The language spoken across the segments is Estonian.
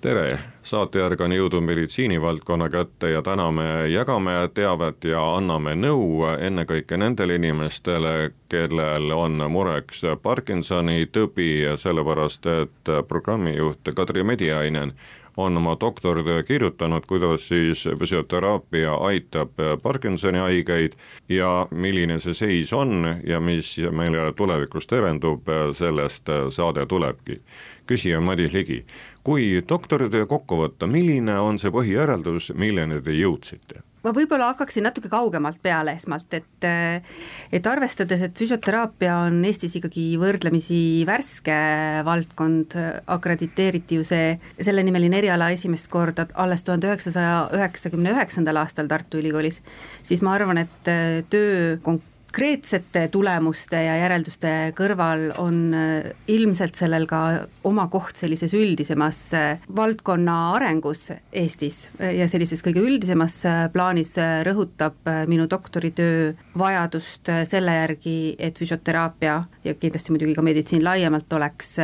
tere, saatejärg on jõudnud meditsiinivaldkonna kätte ja täna me jagame teavet ja anname nõu ennekõike nendele inimestele, kellel on mureks Parkinsoni tõbi, sellepärast et programmijuht Kadri Mediainen on oma doktoritöö kirjutanud, kuidas siis füsioteraapia aitab Parkinsoni haigeid ja milline see seis on ja mis meile tulevikus terendub, sellest saade tulebki. küsija Madis Ligi, kui doktoritöö kokku võtta, milline on see põhijäreldus, milleni te jõudsite? ma võib-olla hakkaksin natuke kaugemalt peale esmalt, et et arvestades, et füsioteraapia on Eestis ikkagi võrdlemisi värske valdkond, akrediteeriti ju see sellenimeline eriala esimest korda alles tuhande üheksasaja üheksakümne üheksandal aastal Tartu Ülikoolis, siis ma arvan, et töö konk-, konkreetsete tulemuste ja järelduste kõrval on äh, ilmselt sellel ka oma koht sellises üldisemas äh, valdkonna arengus Eestis ja sellises kõige üldisemas äh, plaanis rõhutab minu doktoritöö vajadust selle järgi, et füsioteraapia ja kindlasti muidugi ka meditsiin laiemalt oleks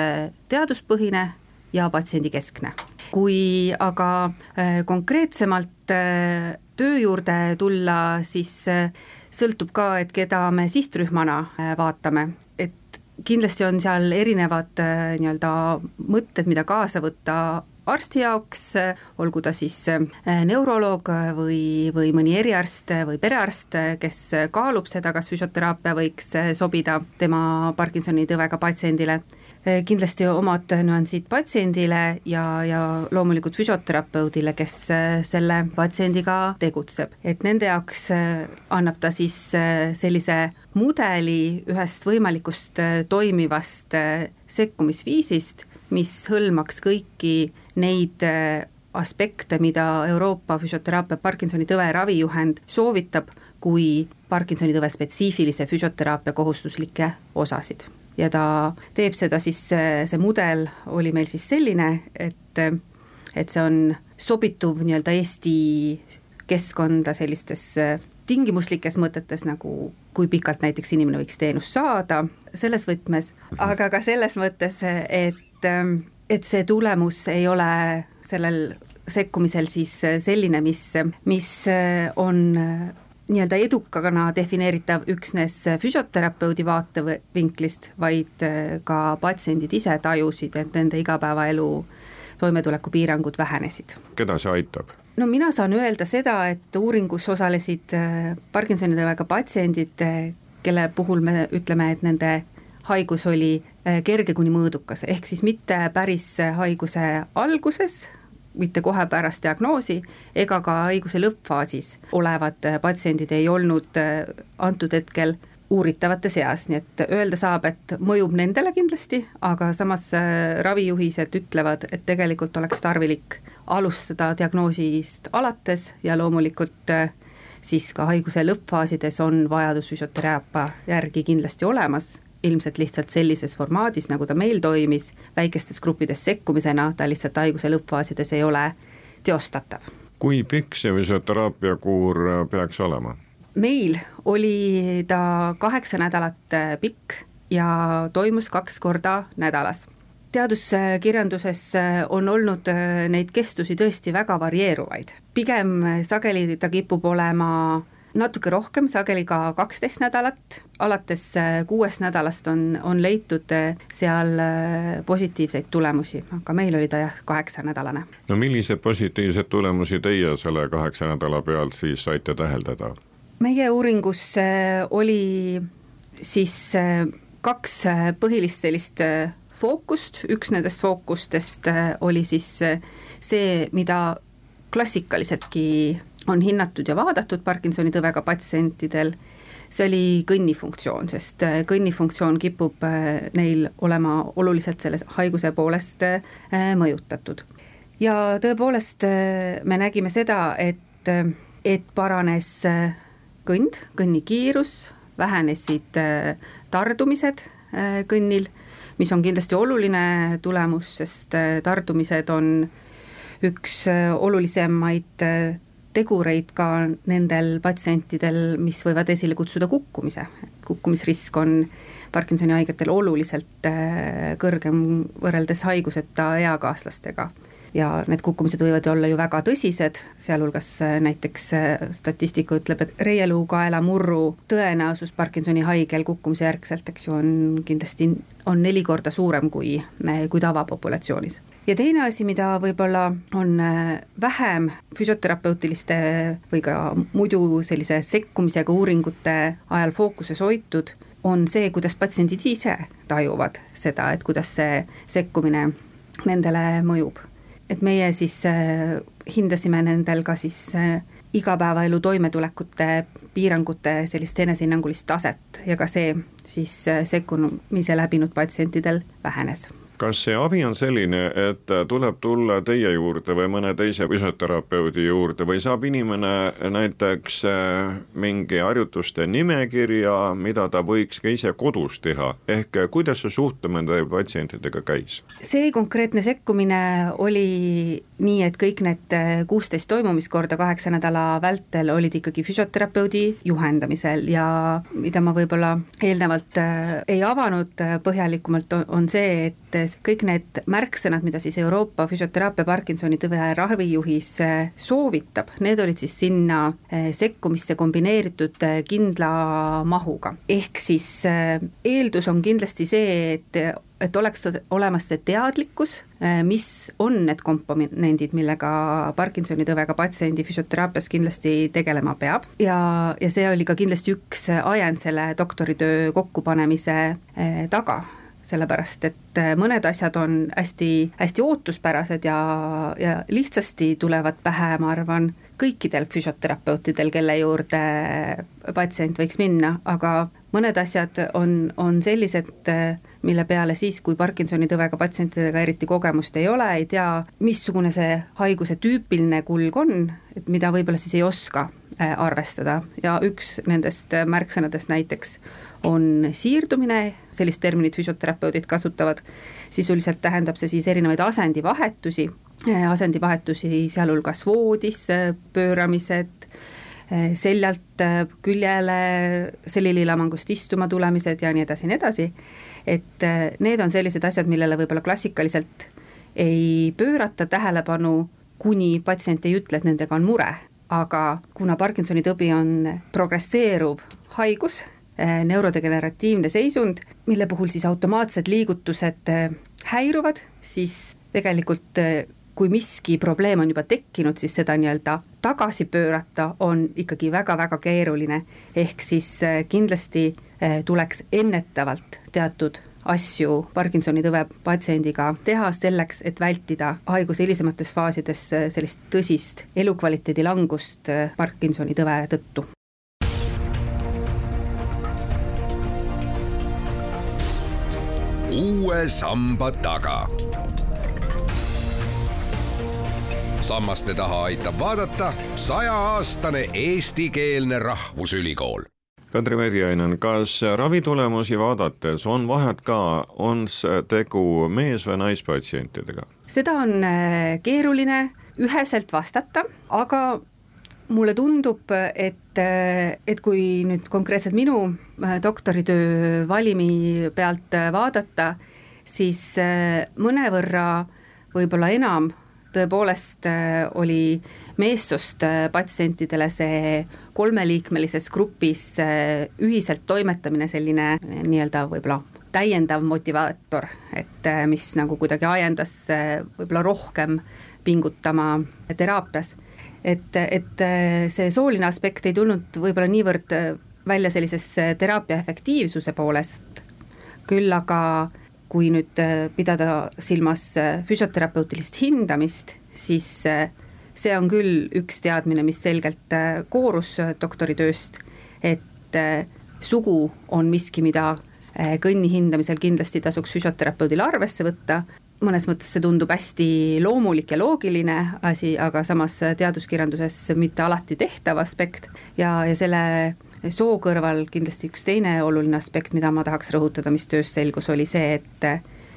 teaduspõhine ja patsiendikeskne. kui aga konkreetsemalt töö juurde tulla, siis sõltub ka, et keda me sihtrühmana äh, vaatame, et kindlasti on seal erinevad äh, nii-öelda mõtted, mida kaasa võtta arsti jaoks, olgu ta siis äh, neuroloog või, või mõni eriarst või perearst, kes kaalub seda, kas füsioteraapia võiks sobida tema Parkinsoni tõvega patsiendile kindlasti omad nüansid patsiendile ja, ja loomulikult füsioterapeudile, kes eh, selle patsiendiga tegutseb. et nende jaoks eh, annab ta siis sellise mudeli ühest võimalikust toimivast sekkumisviisist, mis hõlmaks kõiki neid aspekte, mida Euroopa füsioteraapia Parkinsoni tõve ravijuhend soovitab, kui Parkinsoni tõve spetsiifilise füsioteraapia kohustuslikke osasid ja ta teeb seda siis, see mudel oli meil siis selline, et, et see on sobituv nii-öelda Eesti keskkonda sellistes tingimuslikes mõtetes, nagu kui pikalt näiteks inimene võiks teenust saada, selles võtmes, aga ka selles mõttes, et, et see tulemus ei ole sellel sekkumisel siis selline, mis, mis on nii-öelda edukana defineeritav üksnes füsioterapeudi vaatevinklist, vaid äh, ka patsiendid ise tajusid, et nende igapäevaelu toimetulekupiirangud vähenesid. keda see aitab? no mina saan öelda seda, et uuringus osalesid äh, Parkinsoni tõvega patsiendid, äh, kelle puhul me ütleme, et nende haigus oli kerge kuni mõõdukas, ehk siis mitte päris haiguse alguses, mitte kohe pärast diagnoosi ega ka haiguse lõppfaasis olevad patsiendid ei olnud äh, antud hetkel uuritavate seas, nii et öelda saab, et mõjub nendele kindlasti, aga samas äh, ravijuhised ütlevad, et tegelikult oleks tarvilik alustada diagnoosist alates ja loomulikult äh, siis ka haiguse lõppfaasides on vajadus füsioteraapia järgi kindlasti olemas ilmselt lihtsalt sellises formaadis, nagu ta meil toimis, väikestes gruppides sekkumisena, ta lihtsalt haiguse lõppfaasides ei ole teostatav. kui pikk see füsioteraapia kuur peaks olema? meil oli ta kaheksa nädalat pikk ja toimus kaks korda nädalas teaduskirjanduses on olnud neid kestusi tõesti väga varieeruvaid, pigem sageli ta kipub olema natuke rohkem, sageli ka kaksteist nädalat, alates äh, kuuest nädalast on, on leitud äh, seal äh, positiivseid tulemusi, aga meil oli ta jah, kaheksanädalane. no milliseid positiivseid tulemusi teie selle kaheksa nädala pealt siis saite täheldada? meie uuringus oli siis kaks põhilist sellist fookust, üks nendest fookustest oli siis see, mida klassikaliseltki on hinnatud ja vaadatud Parkinsoni tõvega patsientidel, see oli kõnnifunktsioon, sest äh, kõnnifunktsioon kipub äh, neil olema oluliselt selles haiguse poolest äh, mõjutatud. ja tõepoolest me nägime seda, et et paranes kõnd, kõnnikiirus, vähenesid tardumised kõnnil, mis on kindlasti oluline tulemus, sest tardumised on üks olulisemaid tegureid ka nendel patsientidel, mis võivad esile kutsuda kukkumise, kukkumisrisk on Parkinsoni haigetel oluliselt äh, kõrgem võrreldes haiguseta eakaaslastega. Ja need kukkumised võivad olla ju väga tõsised, sealhulgas äh, näiteks äh, statistika ütleb, et reieluukaela murru tõenäosus Parkinsoni haigel kukkumise järgselt, eks ju, on kindlasti, on neli korda suurem kui, kui tavapopulatsioonis ja teine asi, mida võib-olla on vähem füsioterapeutiliste või ka muidu sellise sekkumisega uuringute ajal fookuses hoitud, on see, kuidas patsiendid ise tajuvad seda, et kuidas see sekkumine nendele mõjub. Et meie siis äh, hindasime nendel ka siis äh, igapäevaelu toimetulekute piirangute sellist enesehinnangulist taset ja ka see siis äh, sekkumise läbinud patsientidel vähenes kas see abi on selline, et tuleb tulla teie juurde või mõne teise füsioterapeudi juurde või saab inimene näiteks äh, mingi harjutuste nimekirja, mida ta võiks ka ise kodus teha, ehk kuidas see suhtlemine teie patsientidega käis? see konkreetne sekkumine oli nii, et kõik need kuusteist toimumiskorda kaheksa nädala vältel olid ikkagi füsioterapeudi juhendamisel ja mida ma võib-olla eelnevalt äh, ei avanud äh, põhjalikumalt, on see, et kõik need märksõnad, mida siis Euroopa füsioteraapia Parkinsoni tõve ravijuhis äh, soovitab, need olid siis sinna äh, sekkumisse kombineeritud äh, kindla mahuga. ehk siis eeldus on kindlasti see, et et oleks olemas see teadlikkus, mis on need komponendid, millega Parkinsoni tõvega patsiendi füsioteraapias kindlasti tegelema peab ja, ja see oli ka kindlasti üks ajend selle doktoritöö kokkupanemise taga sellepärast et äh, mõned asjad on hästi, hästi ootuspärased ja, ja lihtsasti tulevad pähe, ma arvan, kõikidel füsioterapeutidel, kelle juurde patsient võiks minna, aga mõned asjad on, on sellised, mille peale siis, kui Parkinsoni tõvega patsientidega eriti kogemust ei ole, ei tea, missugune see haiguse tüüpiline kulg on, et mida võib-olla siis ei oska äh, arvestada. Ja üks nendest märksõnadest näiteks on siirdumine, sellist terminit füsioterapeudid kasutavad, sisuliselt tähendab see siis erinevaid asendivahetusi, asendivahetusi sealhulgas voodis, pööramised, seljalt küljele, selililamangust istuma tulemised ja nii edasi nii edasi, et need on sellised asjad, millele võib-olla klassikaliselt ei pöörata tähelepanu, kuni patsient ei ütle, et nendega on mure, aga kuna Parkinsoni tõbi on progresseeruv haigus, Äh, neurodegeneratiivne seisund, mille puhul siis automaatsed liigutused äh, häiruvad, siis tegelikult äh, kui miski probleem on juba tekkinud, siis seda nii-öelda tagasi pöörata on ikkagi väga-väga keeruline, ehk siis kindlasti tuleks ennetavalt teatud asju Parkinsoni tõve patsiendiga teha selleks, et vältida haiguse hilisemates faasides sellist tõsist elukvaliteedi langust Parkinsoni tõve tõttu. uue samba taga. sammaste taha aitab vaadata sajaaastane eestikeelne rahvusülikool Kadri Merjainen, kas ravitulemusi vaadates on vahet ka, on tegu mees- või naispatsientidega? seda on äh, keeruline üheselt vastata, aga mulle tundub, et, et kui nüüd konkreetselt minu äh, doktoritöö valimi pealt äh, vaadata, siis äh, mõnevõrra võib-olla enam tõepoolest oli meessoost patsientidele see kolmeliikmelises grupis ühiselt toimetamine selline nii-öelda võib-olla täiendav motivaator, et mis nagu kuidagi ajendas võib-olla rohkem pingutama teraapias. Et, et äh, see sooline aspekt ei tulnud võib-olla niivõrd äh, välja sellises äh, teraapia efektiivsuse poolest, küll aga kui nüüd pidada silmas füsioterapeutilist hindamist, siis see on küll üks teadmine, mis selgelt koorus doktoritööst, et sugu on miski, mida kõnni hindamisel kindlasti tasuks füsioterapeudil arvesse võtta, mõnes mõttes see tundub hästi loomulik ja loogiline asi, aga samas teaduskirjanduses mitte alati tehtav aspekt ja, ja selle soo kõrval kindlasti üks teine oluline aspekt, mida ma tahaks rõhutada, mis töös selgus, oli see, et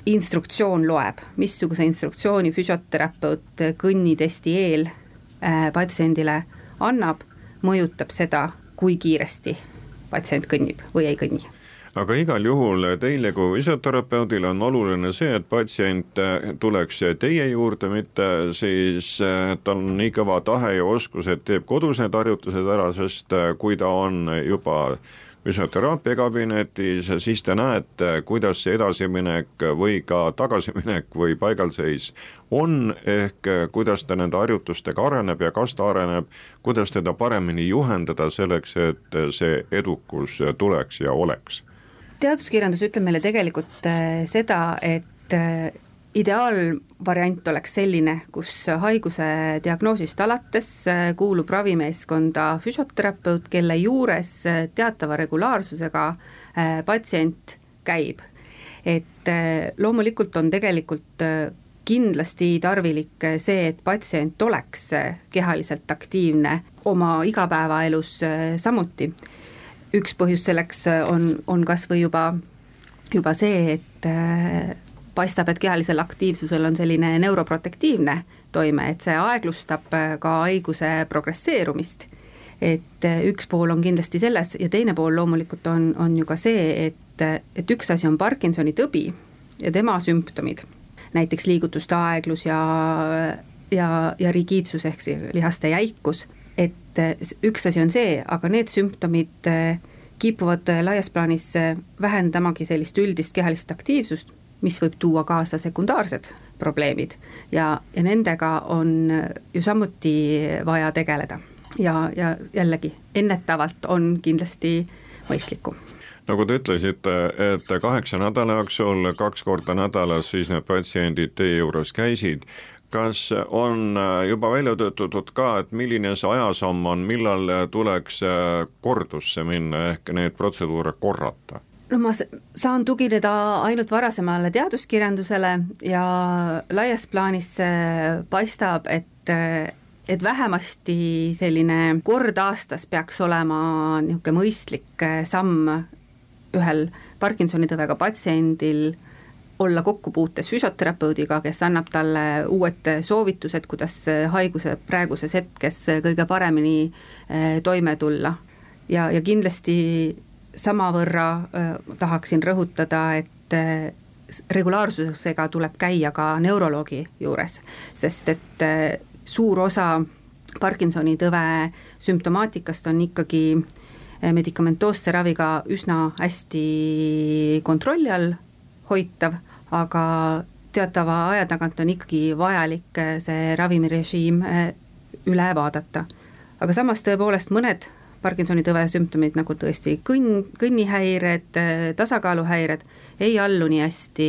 instruktsioon loeb, missuguse instruktsiooni füsioterapeut kõnnitesti eel äh, patsiendile annab, mõjutab seda, kui kiiresti patsient kõnnib või ei kõnni aga igal juhul teile kui füsioterapeudile on oluline see, et patsient tuleks teie juurde, mitte siis tal on nii kõva tahe ja oskus, et teeb kodus need harjutused ära, sest kui ta on juba füsioteraapia kabinetis, siis te näete, kuidas see edasiminek või ka tagasiminek või paigalseis on, ehk kuidas ta nende harjutustega areneb ja kas ta areneb, kuidas teda paremini juhendada selleks, et see edukus tuleks ja oleks teaduskirjandus ütleb meile tegelikult äh, seda, et äh, ideaalvariant oleks selline, kus haiguse diagnoosist alates äh, kuulub ravimeeskonda füsioterapeut, kelle juures teatava regulaarsusega patsient käib. et loomulikult on tegelikult kindlasti tarvilik see, et patsient oleks kehaliselt aktiivne oma igapäevaelus samuti üks põhjus selleks äh, on, on kas või juba, juba see, et äh, paistab, et kehalisel aktiivsusel on selline neuroprotektiivne toime, et see aeglustab äh, ka haiguse progresseerumist. et üks pool on kindlasti selles ja teine pool loomulikult on, on ju ka see, et, et üks asi on Parkinsoni tõbi ja tema sümptomid, näiteks liigutuste aeglus ja, ja, ja rigiidsus ehk siis lihaste jäikus et eh, üks asi on see, aga need sümptomid eh, kipuvad eh, laias plaanis vähendamagi sellist üldist kehalist aktiivsust, mis võib tuua kaasa sekundaarsed probleemid. Ja, ja nendega on ju samuti vaja tegeleda. ja, ja jällegi, ennetavalt on kindlasti mõistlikum. Nagu te ütlesite, et kaheksa nädala jooksul kaks korda nädalas siis need patsiendid teie juures käisid, kas on äh, juba välja töötatud ka, et milline see ajasamm on, millal tuleks äh, kordusse minna ehk neid protseduure korrata? no ma saan tugineda ainult varasemale teaduskirjandusele ja laias plaanis paistab, et et vähemasti selline kord aastas peaks olema niisugune mõistlik samm ühel Parkinsoni tõvega patsiendil olla kokkupuutes füsioterapeudiga, kes annab talle uued soovitused, kuidas haiguse praeguses hetkes kõige paremini eh, toime tulla. ja, ja kindlasti samavõrra eh, tahaksin rõhutada, et eh, regulaarsusega tuleb käia ka neuroloogi juures, sest et suur osa Parkinsoni tõve sümptomaatikast on ikkagi medikamentoosse raviga üsna hästi kontrolli all hoitav aga teatava aja tagant on ikkagi vajalik eh, see ravimirežiim eh, üle vaadata. aga samas tõepoolest mõned Parkinsoni tõve sümptomid, nagu tõesti kõnn, kõnnihäired, eh, tasakaaluhäired, ei allu nii hästi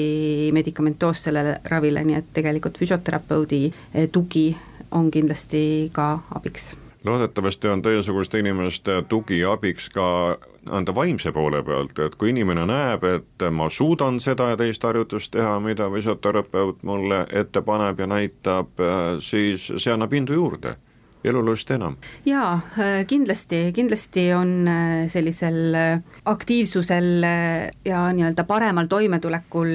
medikamentoossele ravile, nii et tegelikult füsioterapeudi tugi on kindlasti ka abiks loodetavasti on teiesuguste inimeste tugi abiks ka anda vaimse poole pealt, et kui inimene näeb, et ma suudan seda ja teist harjutust teha, mida füsioterapeut mulle ette paneb ja näitab, siis see annab indu juurde elulust enam. jaa, kindlasti, kindlasti on sellisel aktiivsusel ja nii-öelda paremal toimetulekul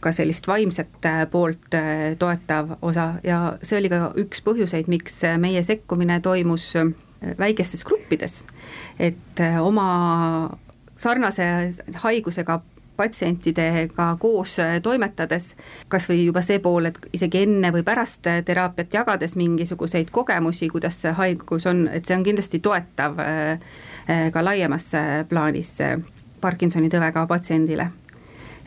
ka sellist vaimset äh, poolt äh, toetav osa ja see oli ka üks põhjuseid, miks äh, meie sekkumine toimus väikestes gruppides, et oma sarnase haigusega patsientidega koos toimetades, kas või juba see pool, et isegi enne või pärast teraapiat jagades mingisuguseid kogemusi, kuidas see haigus on, et see on kindlasti toetav ka laiemas plaanis Parkinsoni tõvega patsiendile.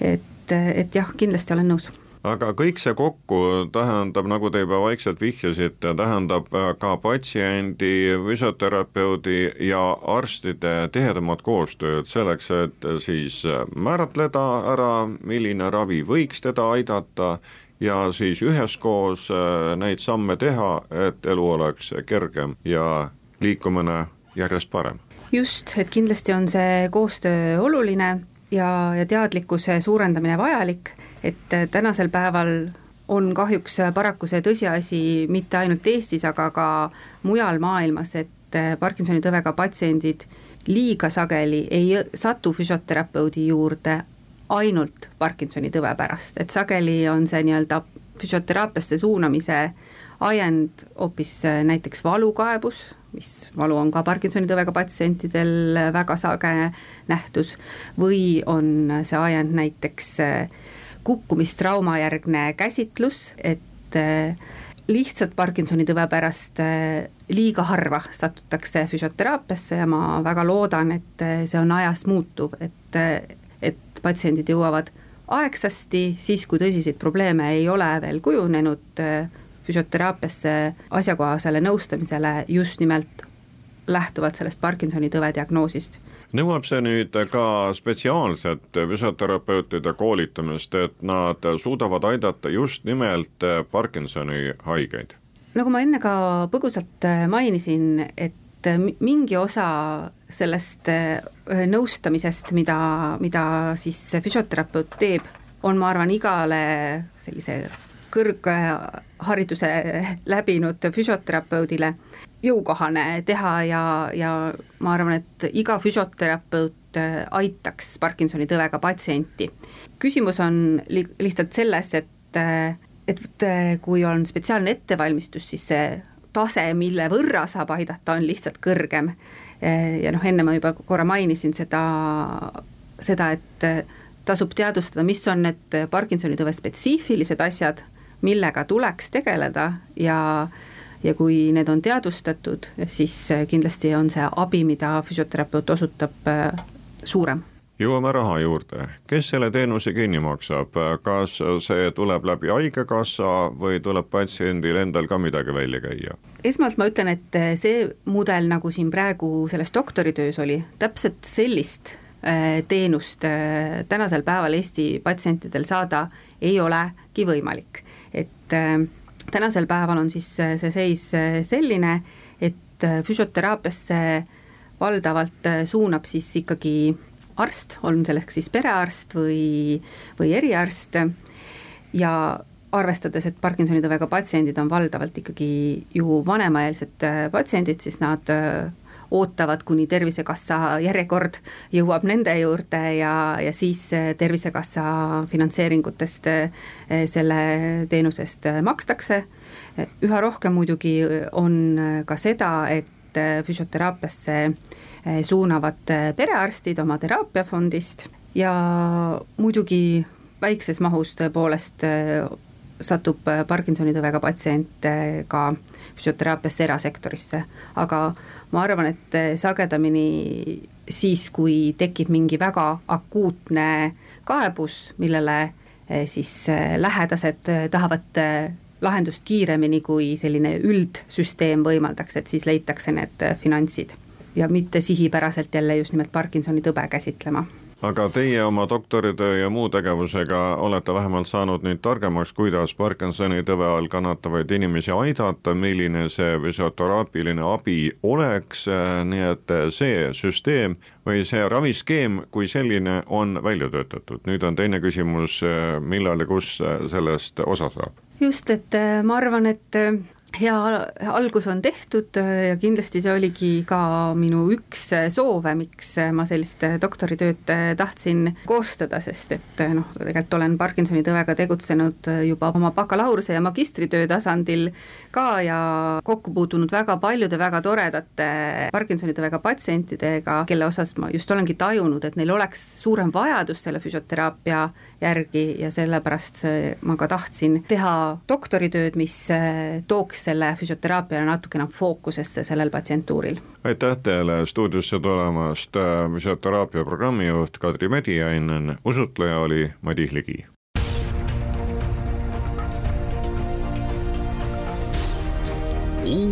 et et, et jah, kindlasti olen nõus aga kõik see kokku tähendab, nagu te juba vaikselt vihjasite, tähendab äh, ka patsiendi, füsioterapeudi ja arstide tihedamat koostööd selleks, et siis määratleda ära, milline ravi võiks teda aidata ja siis üheskoos neid samme teha, et elu oleks kergem ja liikumine järjest parem. just, et kindlasti on see koostöö oluline ja, ja teadlikkuse suurendamine vajalik, et tänasel päeval on kahjuks paraku see tõsiasi mitte ainult Eestis, aga ka mujal maailmas, et Parkinsoni tõvega patsiendid liiga sageli ei satu füsioterapeudi juurde ainult Parkinsoni tõve pärast, et sageli on see nii-öelda füsioteraapiasse suunamise ajend hoopis näiteks valukaebus, mis valu on ka Parkinsoni tõvega patsientidel väga sage nähtus, või on see ajend näiteks kukkumistrauma järgne käsitlus, et lihtsalt Parkinsoni tõve pärast äh, liiga harva satutakse füsioteraapiasse ja ma väga loodan, et äh, see on ajas muutuv, et, äh, et patsiendid jõuavad aegsasti, siis kui tõsiseid probleeme ei ole veel kujunenud, füsioteraapiasse asjakohasele nõustamisele just nimelt lähtuvalt sellest Parkinsoni tõve diagnoosist nõuab see nüüd ka spetsiaalset füsioterapeutide koolitamist, et nad suudavad aidata just nimelt Parkinsoni haigeid? nagu ma enne ka põgusalt mainisin, et mingi osa sellest nõustamisest, mida, mida siis füsioterapeut teeb, on, ma arvan, igale sellise kõrghariduse läbinud füsioterapeudile jõukohane teha ja, ja ma arvan, et iga füsioterapeut äh, aitaks Parkinsoni tõvega patsienti. küsimus on li-, lihtsalt selles, et, äh, et äh, kui on spetsiaalne ettevalmistus, siis see tase, mille võrra saab aidata, on lihtsalt kõrgem. ja noh, enne ma juba korra mainisin seda, seda, et tasub teadvustada, mis on need Parkinsoni tõve spetsiifilised asjad, millega tuleks tegeleda ja ja kui need on teadvustatud, siis äh, kindlasti on see abi, mida füsioterapeut osutab, äh, suurem. Jõuame raha juurde, kes selle teenuse kinni maksab, kas see tuleb läbi Haigekassa või tuleb patsiendil endal ka midagi välja käia? esmalt ma ütlen, et äh, see mudel, nagu siin praegu selles doktoritöös oli, täpselt sellist teenust tänasel päeval Eesti patsientidel saada ei olegi võimalik, et tänasel päeval on siis äh, see seis äh, selline, et äh, füsioteraapiasse valdavalt suunab siis ikkagi arst, on selleks siis perearst või, või eriarst. Ja arvestades, et Parkinsoni tõvega patsiendid on valdavalt ikkagi ju vanemaeelsed patsiendid, siis nad ootavad, kuni Tervisekassa järjekord jõuab nende juurde ja, ja siis Tervisekassa finantseeringutest eh, selle teenusest makstakse. üha rohkem muidugi on ka seda, et füsioteraapiasse eh, suunavad perearstid oma teraapiafondist ja muidugi väikses mahus tõepoolest eh, satub Parkinsoni tõvega patsient ka füsioteraapiasse erasektorisse, aga ma arvan, et sagedamini siis, kui tekib mingi väga akuutne kaebus, millele siis lähedased tahavad lahendust kiiremini, kui selline üldsüsteem võimaldaks, et siis leitakse need finantsid. Ja mitte sihipäraselt jälle just nimelt Parkinsoni tõbe käsitlema aga teie oma doktoritöö ja muu tegevusega olete vähemalt saanud nüüd targemaks, kuidas Parkinsoni tõve all kannatavaid inimesi aidata, milline see füsioteraapiline abi oleks, nii et see süsteem või see raviskeem kui selline on välja töötatud, nüüd on teine küsimus, millal ja kus sellest osa saab? just, et ma arvan, et hea algus on tehtud äh, ja kindlasti see oligi ka minu üks äh, soove, miks äh, ma sellist doktoritööd tahtsin koostada, sest et noh, tegelikult olen Parkinsoni tõvega tegutsenud juba oma bakalaureuse ja magistritöö tasandil ka ja kokku puutunud väga paljude väga toredate Parkinsoni tõvega patsientidega, kelle osas ma just olengi tajunud, et neil oleks suurem vajadus selle füsioteraapia järgi ja sellepärast ma ka tahtsin teha doktoritööd, mis tooks selle füsioteraapia natuke enam fookusesse sellel patsientuuril. aitäh teile stuudiosse tulemast, füsioteraapia programmijuht Kadri Mediainen, usutleja oli Madis Ligi.